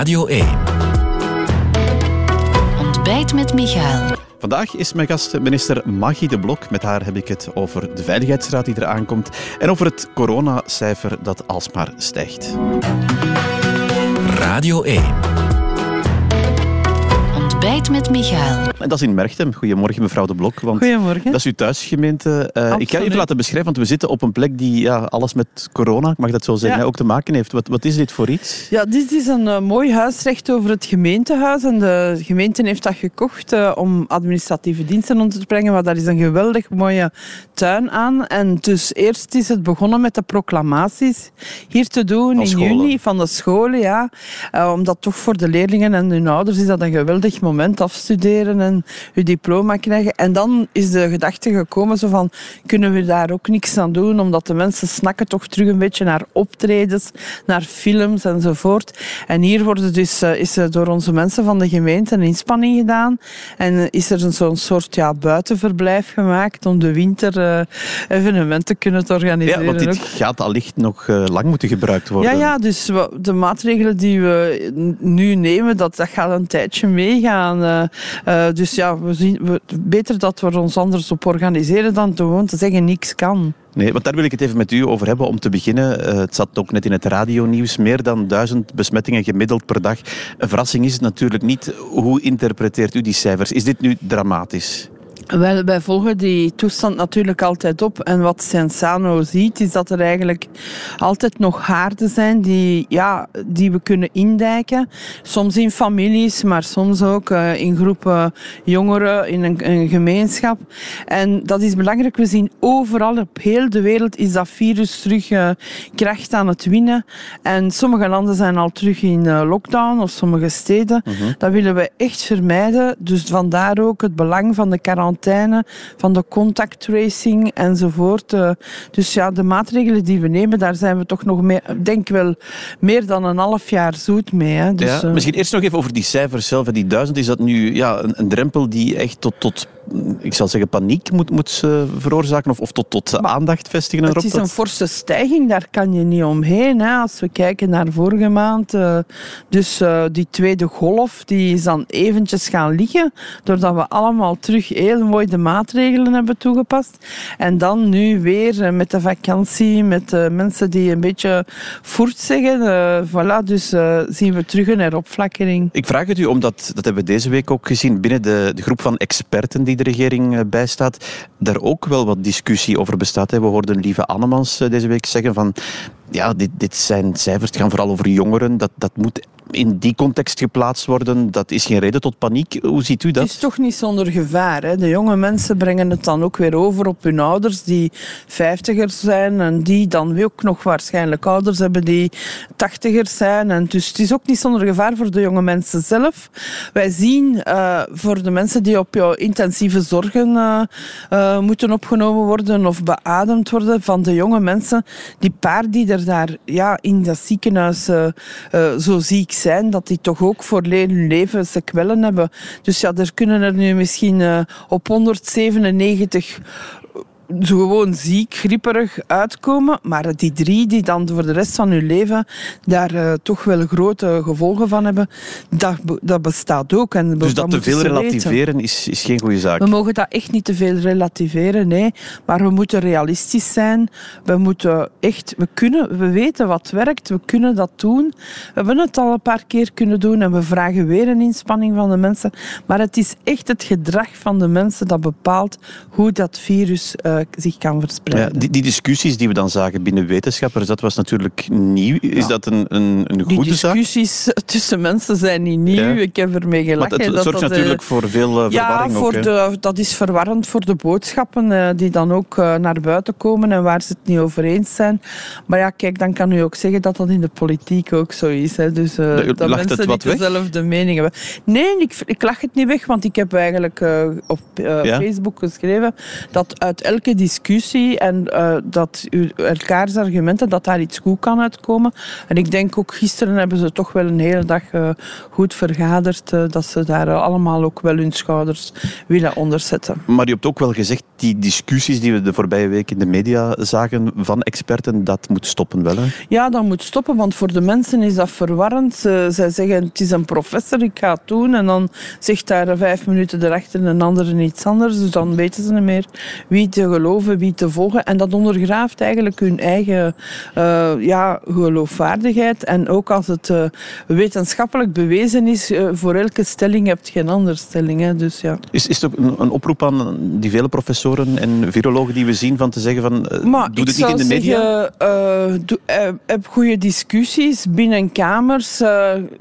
Radio 1. Ontbijt met Michael. Vandaag is mijn gast minister Maggie de Blok. Met haar heb ik het over de Veiligheidsraad die eraan komt en over het coronacijfer dat alsmaar stijgt. Radio 1. Ontbijt met Michael. En dat is in Merchtem. Goedemorgen, mevrouw de Blok. Want Goedemorgen. Dat is uw thuisgemeente. Uh, ik ga even laten beschrijven, want we zitten op een plek die ja, alles met corona, ik mag dat zo zeggen, Ja. hè, ook te maken heeft. Wat, wat is dit voor iets? Ja, dit is een eh, mooi huisrecht over het gemeentehuis. En de gemeente heeft dat gekocht eh, om administratieve diensten onder te brengen. Maar daar is een geweldig mooie tuin aan. En dus eerst is het begonnen met de proclamaties hier te doen Van in scholen. juni van de scholen. Ja. Eh, omdat toch voor de leerlingen en hun ouders is dat een geweldig moment afstuderen en je diploma krijgen. En dan is de gedachte gekomen zo van, kunnen we daar ook niks aan doen? Omdat de mensen snakken toch terug een beetje naar optredens, naar films enzovoort. En hier wordt dus, eh, is er door onze mensen van de gemeente een inspanning gedaan. En is er zo'n soort ja, buitenverblijf gemaakt om de winter eh, evenementen te kunnen te organiseren. Ja, want dit ook. gaat allicht nog eh, lang moeten gebruikt worden. Ja, ja, dus we- de maatregelen die we nu nemen, dat, dat gaat een tijdje meegaan. Eh. Eh, dus ja, we zien, we, beter dat we ons anders op organiseren dan gewoon te zeggen niks kan. Nee, want daar wil ik het even met u over hebben. Om te beginnen, eh, het zat ook net in het radionieuws, meer dan duizend besmettingen gemiddeld per dag. Een verrassing is het natuurlijk niet. Hoe interpreteert u die cijfers? Is dit nu dramatisch? Wel, wij volgen die toestand natuurlijk altijd op. En wat Sensano ziet, is dat er eigenlijk altijd nog haarden zijn die, ja, die we kunnen indijken. Soms in families, maar soms ook eh, in groepen jongeren, in een, een gemeenschap. En dat is belangrijk. We zien overal op heel de wereld is dat virus terug eh, kracht aan het winnen. En sommige landen zijn al terug in eh, lockdown, of sommige steden. Dat willen we echt vermijden. Dus vandaar ook het belang van de quarantaine, van de contact tracing enzovoort. Eh, Dus ja, de maatregelen die we nemen, daar zijn we toch nog mee, ik denk wel meer dan een half jaar zoet mee. Hè. Dus, ja, eh, misschien eerst nog even over die cijfers zelf. Die duizend, is dat nu ja, een, een drempel die echt tot, tot ik zal zeggen, paniek moet, moet veroorzaken? Of, of tot, tot aandacht vestigen Het erop? is een forse stijging, daar kan je niet omheen. Hè. Als we kijken naar vorige maand. eh, dus eh, die tweede golf die is dan eventjes gaan liggen. Doordat we allemaal terug heel mooi de maatregelen hebben toegepast. En dan nu weer eh, met de vakantie, met mensen die een beetje voert zeggen. voilà, dus zien we terug een heropflakkering. Ik vraag het u omdat, dat hebben we deze week ook gezien, binnen de, de groep van experten die de regering eh, bijstaat, daar ook wel wat discussie over bestaat. We hoorden lieve Annemans eh, deze week zeggen van, ja, dit, dit zijn cijfers, het gaan vooral over jongeren, dat, dat moet in die context geplaatst worden, dat is geen reden tot paniek. Hoe ziet u dat? Het is toch niet zonder gevaar. Hè? De jonge mensen brengen het dan ook weer over op hun ouders die vijftigers zijn en die dan ook nog waarschijnlijk ouders hebben die tachtigers zijn. En dus het is ook niet zonder gevaar voor de jonge mensen zelf. Wij zien eh, voor de mensen die op jouw intensieve zorgen eh, eh, moeten opgenomen worden of beademd worden van de jonge mensen, die paar die er daar ja, in dat ziekenhuis zo ziek zijn, dat die toch ook voor hun leven sequellen hebben. Dus ja, er kunnen er nu misschien eh, op 197 zo gewoon ziek, grieperig uitkomen. Maar die drie die dan voor de rest van hun leven daar eh, toch wel grote gevolgen van hebben, dat, dat bestaat ook. En Dus dat te veel relativeren is, is geen goede zaak. We mogen dat echt niet te veel relativeren, nee. Maar we moeten realistisch zijn. We moeten echt, we kunnen, we weten wat werkt, we kunnen dat doen. We hebben het al een paar keer kunnen doen en we vragen weer een inspanning van de mensen. Maar het is echt het gedrag van de mensen dat bepaalt hoe dat virus eh, zich kan Ja, verspreiden. die, die discussies die we dan zagen binnen wetenschappers, dat was natuurlijk nieuw. Is dat een, een, een Die goede zaak? discussies tussen mensen zijn niet nieuw. Ja. Ik heb ermee gelachen. het dat zorgt dat, eh, natuurlijk voor veel eh, Ja, verwarring voor ook. hè. de, dat is verwarrend voor de boodschappen eh, die dan ook naar buiten komen en waar ze het niet over eens zijn. Maar ja, kijk, dan kan u ook zeggen dat dat in de politiek ook zo is. Hè. Dus dat het mensen niet weg? dezelfde mening hebben. Nee, ik, ik lach het niet weg, want ik heb eigenlijk op Ja? Facebook geschreven dat uit elke discussie en uh, dat elkaars argumenten, dat daar iets goed kan uitkomen. En ik denk ook gisteren hebben ze toch wel een hele dag uh, goed vergaderd, uh, dat ze daar allemaal ook wel hun schouders willen onderzetten. Maar je hebt ook wel gezegd, die discussies die we de voorbije week in de media zagen van experten, dat moet stoppen wel. Hè? Ja, dat moet stoppen, want voor de mensen is dat verwarrend. zij zeggen, het is een professor, ik ga het doen. En dan zegt daar vijf minuten erachter een ander iets anders. Dus dan weten ze niet meer wie te geloven, wie te volgen. En dat ondergraaft eigenlijk hun eigen uh, ja, geloofwaardigheid. En ook als het uh, wetenschappelijk bewezen is, uh, voor elke stelling heb je geen andere stelling. Hè. Dus, ja. is, is het ook een, een, oproep aan die vele professoren en virologen die we zien van te zeggen van maar doe het niet in de media? Zeggen, heb goede discussies binnen kamers.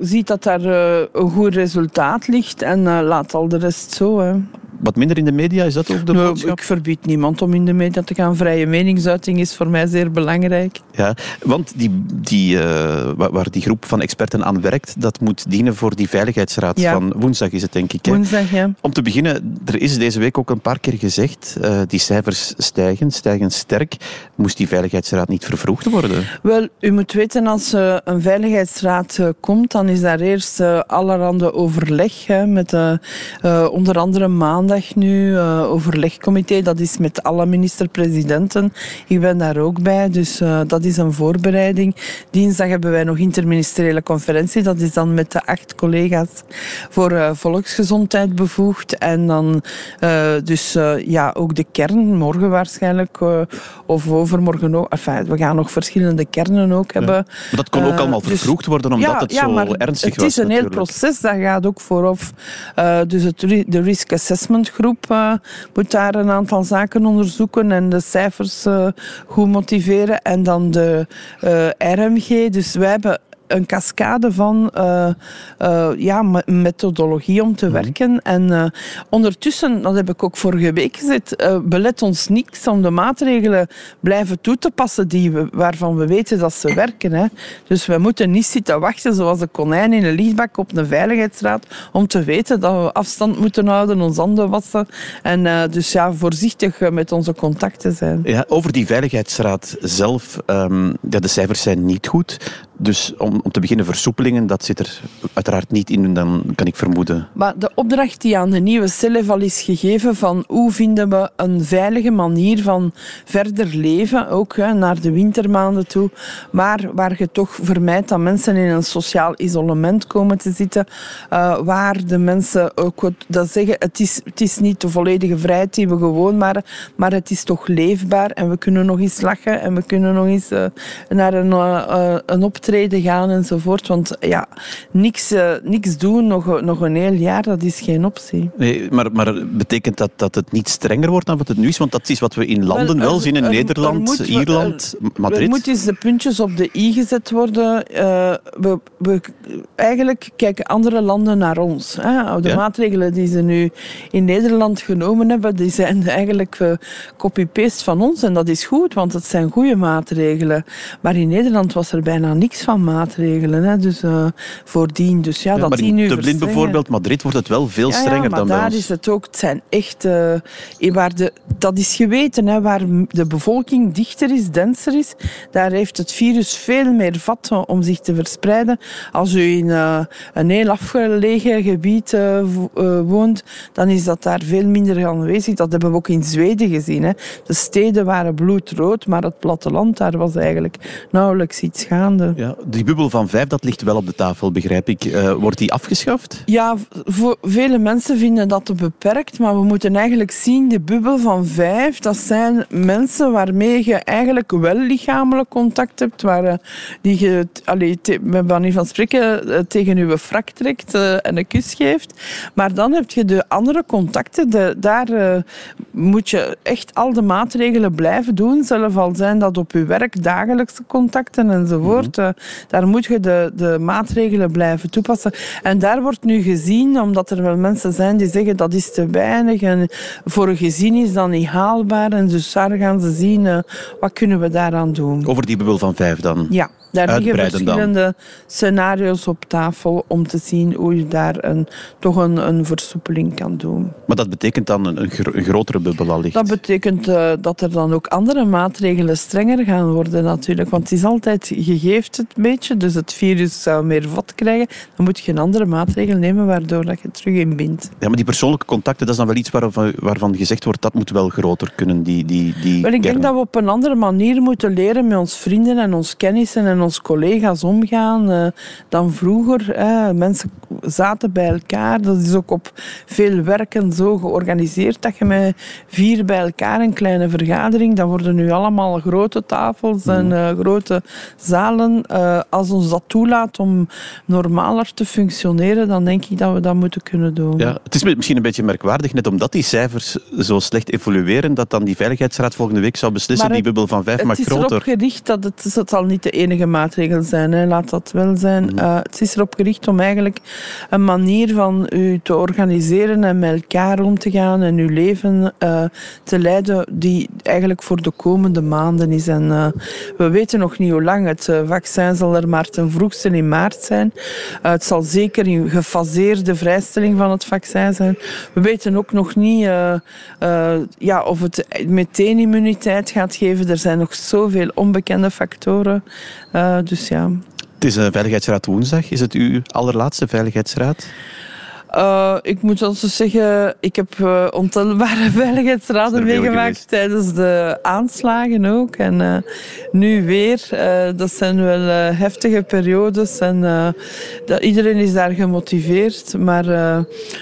ziet dat daar een goed resultaat ligt en laat al de rest zo. Hè wat minder in de media? Is dat ook de nou, boodschap? Ik verbied niemand om in de media te gaan. Vrije meningsuiting is voor mij zeer belangrijk. Ja, want die, die, uh, waar die groep van experten aan werkt, dat moet dienen voor die Veiligheidsraad van woensdag, is het denk ik. Hè? Woensdag, ja. Om te beginnen, er is deze week ook een paar keer gezegd, uh, die cijfers stijgen, stijgen sterk. Moest die Veiligheidsraad niet vervroegd worden? Wel, u moet weten, als uh, een Veiligheidsraad komt, dan is daar eerst allerhande overleg hè, met onder andere maanden maandag nu uh, overlegcomité. Dat is met alle minister-presidenten. Ik ben daar ook bij, dus uh, dat is een voorbereiding. Dinsdag hebben wij nog interministeriële conferentie. Dat is dan met de acht collega's voor uh, volksgezondheid bevoegd. En dan dus ja, ook de kern, morgen waarschijnlijk, of overmorgen ook. Enfin, we gaan nog verschillende kernen ook hebben. Ja. Maar dat kon ook allemaal dus- vervroegd worden, omdat ja, het zo ernstig was. Het is een natuurlijk. heel proces, dat gaat ook vooraf. dus het, de risk assessment managementgroep uh, moet daar een aantal zaken onderzoeken en de cijfers uh, goed motiveren. En dan de uh, RMG. Dus wij hebben een cascade van uh, uh, ja, methodologie om te mhm. werken. En uh, ondertussen, dat heb ik ook vorige week gezet, belet ons niks om de maatregelen blijven toe te passen die we, waarvan we weten dat ze werken. Hè. Dus we moeten niet zitten wachten zoals de konijn in een lichtbak op een veiligheidsraad om te weten dat we afstand moeten houden, ons handen wassen en dus ja, voorzichtig met onze contacten zijn. Ja, over die veiligheidsraad zelf, um, ja, de cijfers zijn niet goed. Dus om, om te beginnen, versoepelingen, dat zit er uiteraard niet in, dan kan ik vermoeden. Maar de opdracht die aan de nieuwe Celeval is gegeven van hoe vinden we een veilige manier van verder leven, ook hè, naar de wintermaanden toe, maar waar je toch vermijdt dat mensen in een sociaal isolement komen te zitten, uh, waar de mensen ook dat zeggen, het is, het is niet de volledige vrijheid die we gewoon maar, maar het is toch leefbaar en we kunnen nog eens lachen en we kunnen nog eens uh, naar een, uh, een optreden optreden gaan enzovoort. Want ja, niks, uh, niks doen nog, nog een heel jaar, dat is geen optie. Nee, maar, maar betekent dat dat het niet strenger wordt dan wat het nu is? Want dat is wat we in landen wel, zien, in Nederland, Ierland, Madrid. Er moeten eens de puntjes op de i gezet worden. Uh, we, we, eigenlijk kijken andere landen naar ons. Hè. De maatregelen die ze nu in Nederland genomen hebben, die zijn eigenlijk uh, copy-paste van ons. En dat is goed, want het zijn goede maatregelen. Maar in Nederland was er bijna niks van maatregelen. Hè. Dus uh, voordien. Dus ja, dat die nu Dublin bijvoorbeeld, Madrid wordt het wel veel strenger ja, maar dan daar is het ook. Het zijn echt... Uh, waar de, dat is geweten, hè, waar de bevolking dichter is, denser is, daar heeft het virus veel meer vat om zich te verspreiden. Als u in uh, een heel afgelegen gebied woont, dan is dat daar veel minder aanwezig. Dat hebben we ook in Zweden gezien. Hè. De steden waren bloedrood, maar het platteland, daar was eigenlijk nauwelijks iets gaande. Ja, die bubbel van vijf, dat ligt wel op de tafel, begrijp ik. Uh, wordt die afgeschaft? Ja, voor vele mensen vinden dat te beperkt, maar we moeten eigenlijk zien, de bubbel van vijf, dat zijn mensen waarmee je eigenlijk wel lichamelijk contact hebt, waar uh, die je, allee, te, met manier van spreken, uh, tegen je frak trekt en een kus geeft. Maar dan heb je de andere contacten, de, daar moet je echt al de maatregelen blijven doen, zelfs al zijn dat op je werk dagelijkse contacten enzovoort. Mm daar moet je de, de maatregelen blijven toepassen. En daar wordt nu gezien, omdat er wel mensen zijn die zeggen dat is te weinig en voor een gezin is dat niet haalbaar. En dus daar gaan ze zien, uh, wat kunnen we daaraan doen. Over die bubbel van vijf dan? Ja. Daar liggen dan. verschillende scenario's op tafel om te zien hoe je daar een, toch een, een versoepeling kan doen. Maar dat betekent dan een, een gro- een grotere bubbel allicht. Dat betekent eh, dat er dan ook andere maatregelen strenger gaan worden natuurlijk. Want het is altijd, je geeft het een beetje, dus het virus zou meer vat krijgen. Dan moet je een andere maatregel nemen waardoor dat je terug inbindt. Ja, maar die persoonlijke contacten, dat is dan wel iets waarvan, waarvan gezegd wordt dat moet wel groter kunnen, die, die, die Wel, ik denk dat we op een andere manier moeten leren met ons vrienden en ons kennissen en ons collega's omgaan eh, dan vroeger. Mensen zaten bij elkaar. Dat is ook op veel werken zo georganiseerd dat je met vier bij elkaar een kleine vergadering. Dat worden nu allemaal grote tafels en eh, grote zalen. Eh, als ons dat toelaat om normaler te functioneren, dan denk ik dat we dat moeten kunnen doen. Ja, het is misschien een beetje merkwaardig, net omdat die cijfers zo slecht evolueren, dat dan die Veiligheidsraad volgende week zou beslissen Maar die bubbel van vijf mag Het is erop groter. gericht dat het, het zal niet de enige maatregel zijn, hè. laat dat wel zijn. Mhm. Eh, het is erop gericht om eigenlijk een manier van u te organiseren en met elkaar om te gaan en uw leven eh, te leiden die eigenlijk voor de komende maanden is. En eh, we weten nog niet hoe lang. Het vaccin zal er maar ten vroegste in maart zijn. Het zal zeker een gefaseerde vrijstelling van het vaccin zijn. We weten ook nog niet ja, of het meteen immuniteit gaat geven. Er zijn nog zoveel onbekende factoren. Eh, dus ja. Het is een Veiligheidsraad woensdag. Is het uw allerlaatste Veiligheidsraad? Eh, ik moet also zeggen, ik heb eh, ontelbare veiligheidsraden meegemaakt tijdens de aanslagen ook. En eh, nu weer. Eh, dat zijn wel eh, heftige periodes en eh, dat, iedereen is daar gemotiveerd. Maar eh,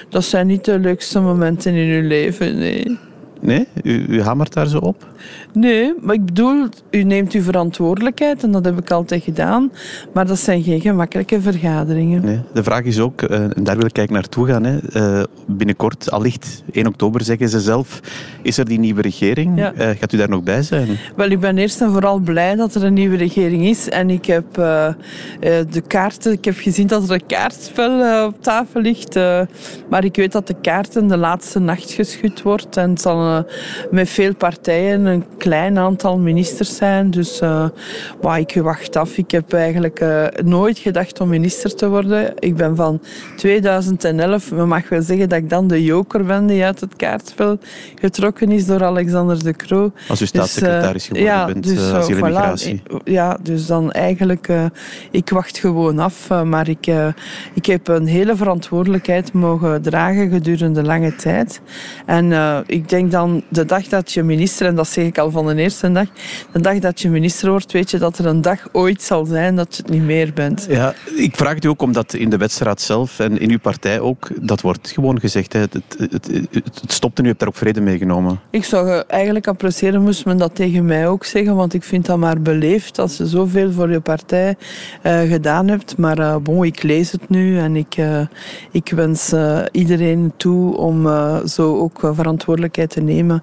dat zijn niet de leukste momenten in uw leven, nee. Nee? U, u hamert daar zo op? Nee, maar ik bedoel, u neemt uw verantwoordelijkheid en dat heb ik altijd gedaan. Maar dat zijn geen gemakkelijke vergaderingen. Nee. De vraag is ook, eh, en daar wil ik eigenlijk naartoe gaan, hè. Eh, binnenkort, allicht 1 oktober zeggen ze zelf, is er die nieuwe regering? Ja. Eh, gaat u daar nog bij zijn? Wel, ik ben eerst en vooral blij dat er een nieuwe regering is. En ik heb de kaarten, ik heb gezien dat er een kaartspel op tafel ligt. maar ik weet dat de kaarten de laatste nacht geschud wordt. En het zal eh, met veel partijen een klein aantal ministers zijn. Dus maar ik wacht af. Ik heb eigenlijk eh, nooit gedacht om minister te worden. Ik ben van 2011, men mag wel zeggen dat ik dan de joker ben die uit het kaartspel getrokken is door Alexander de Croo. Als u Dus, staatssecretaris geworden bent, dus, asiel en voilà. Ja, dus dan eigenlijk, ik wacht gewoon af. maar ik, ik heb een hele verantwoordelijkheid mogen dragen gedurende lange tijd. En ik denk dan, de dag dat je minister, en dat zeg ik al van de eerste dag, de dag dat je minister wordt, weet je dat er een dag ooit zal zijn dat je het niet meer bent. Ja, ik vraag het u ook omdat in de wedstrijd zelf en in uw partij ook, dat wordt gewoon gezegd, hè, het, het, het, stopt en u hebt daar ook vrede mee genomen. Ik zou eigenlijk appreciëren, moest men dat tegen mij ook zeggen, want ik vind dat maar beleefd als je zoveel voor je partij eh, gedaan hebt. Maar eh, bon, ik lees het nu en ik, eh, ik wens iedereen toe om zo ook verantwoordelijkheid te nemen.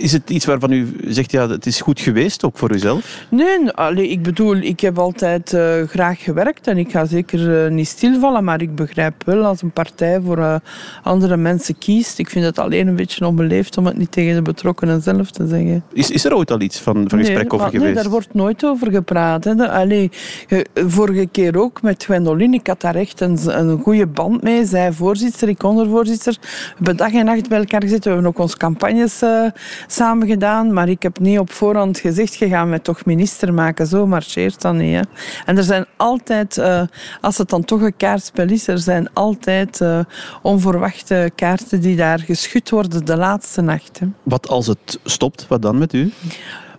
Is het iets waarvan u zegt, ja, het is goed geweest, ook voor uzelf? Nee, allee, ik bedoel, ik heb altijd eh, graag gewerkt en ik ga zeker eh, niet stilvallen, maar ik begrijp wel als een partij voor eh, andere mensen kiest. Ik vind het alleen een beetje onbeleefd om het niet tegen de betrokkenen zelf te zeggen. Is, is er ooit al iets van, van gesprek over maar- geweest? Nee, daar wordt nooit over gepraat. Hè. Allee, ge- vorige keer ook met Gwendoline. Ik had daar echt een, een goede band mee. Zij voorzitter, ik ondervoorzitter. We hebben dag en nacht bij elkaar gezeten. We hebben ook onze campagnes eh, samen gedaan. Maar ik heb niet op voorhand gezegd, je gaat mij toch minister maken. Zo marcheert dat niet. Hè. En er zijn altijd, eh, als het dan toch een kaartspel is, er zijn altijd eh, onverwachte kaarten die daar geschud worden de laatste nacht. Wat als het stopt, wat dan met u?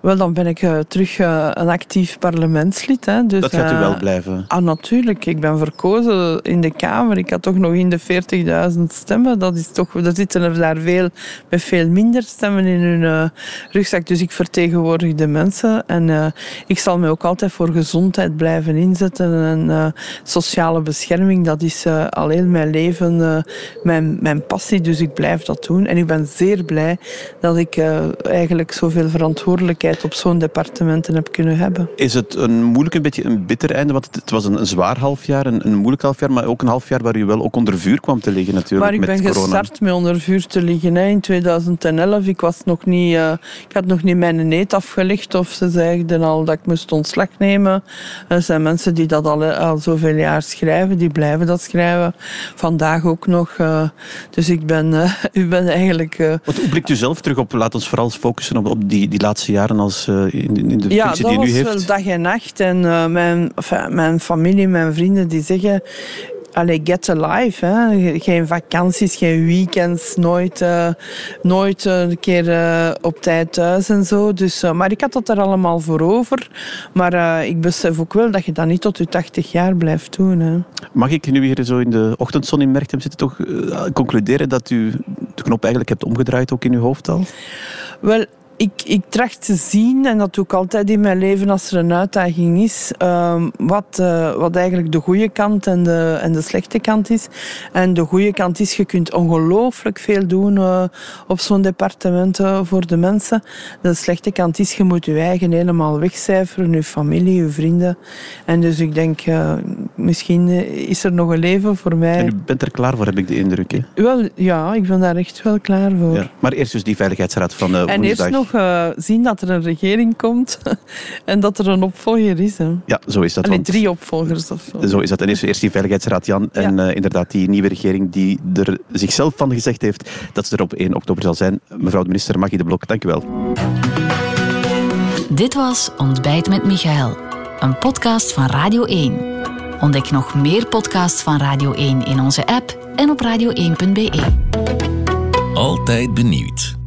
Wel, dan ben ik eh, terug eh, een actief parlementslid. Hè. Dus, Dat gaat u eh, wel blijven. Ah, natuurlijk. Ik ben verkozen in de Kamer. Ik had toch nog in de 40.000 stemmen. Dat is toch, er zitten er daar veel met veel minder stemmen in hun eh, rugzak. Dus ik vertegenwoordig de mensen. En eh, ik zal me ook altijd voor gezondheid blijven inzetten. En eh, sociale bescherming, dat is eh, al heel mijn leven eh, mijn, mijn passie. Dus ik blijf dat doen. En ik ben zeer blij dat ik eh, eigenlijk zoveel verantwoordelijkheid op zo'n departementen heb kunnen hebben. Is het een moeilijk, een beetje een bitter einde? Want het, was een, een, zwaar halfjaar, een, een moeilijk halfjaar, maar ook een halfjaar waar u wel ook onder vuur kwam te liggen natuurlijk. Maar ik ben gestart met onder vuur te liggen hè, in 2011. Ik, was nog niet, uh, ik had nog niet mijn neet afgelegd of ze zeiden al dat ik moest ontslag nemen. Er zijn mensen die dat al, al zoveel jaar schrijven, die blijven dat schrijven. Vandaag ook nog. Uh, dus ik ben, uh, u ben eigenlijk... Wat, hoe blikt u zelf terug op? Laat ons vooral focussen op, op die, die laatste jaren als, in, in de functie die u heeft. Ja, dat was dag en nacht. En mijn, enfin, mijn familie, mijn vrienden die zeggen Allee, get alive. Hè. Geen vakanties, geen weekends, nooit, uh, nooit een keer uh, op tijd thuis en zo. Dus, uh, maar ik had dat er allemaal voor over. Maar ik besef ook wel dat je dat niet tot je 80 jaar blijft doen. Hè. Mag ik nu hier zo in de ochtendzon in Merchtem zitten toch concluderen dat u de knop eigenlijk hebt omgedraaid ook in uw hoofd al? Wel, ik, ik tracht te zien, en dat doe ik altijd in mijn leven als er een uitdaging is, uh, wat, uh, wat eigenlijk de goede kant en de, en de slechte kant is. En de goede kant is, je kunt ongelooflijk veel doen uh, op zo'n departement uh, voor de mensen. De slechte kant is, je moet je eigen helemaal wegcijferen, je familie, je vrienden. En dus ik denk, misschien is er nog een leven voor mij. En u bent er klaar voor, heb ik de indruk. Hè? Wel, ja, ik ben daar echt wel klaar voor. Ja. Maar eerst dus die Veiligheidsraad van uh, En eerst nog uh, zien dat er een regering komt en dat er een opvolger is. Hè. Ja, zo is dat. Allee, drie opvolgers of zo. Zo is dat. En eerst, eerst die Veiligheidsraad, Jan. Ja. En uh, inderdaad die nieuwe regering die er zichzelf van gezegd heeft dat ze er op 1 oktober zal zijn. Mevrouw de minister Maggie de Blok, dank u wel. Dit was Ontbijt met Michael, een podcast van Radio 1. Ontdek nog meer podcasts van Radio 1 in onze app en op radio1.be. Altijd benieuwd.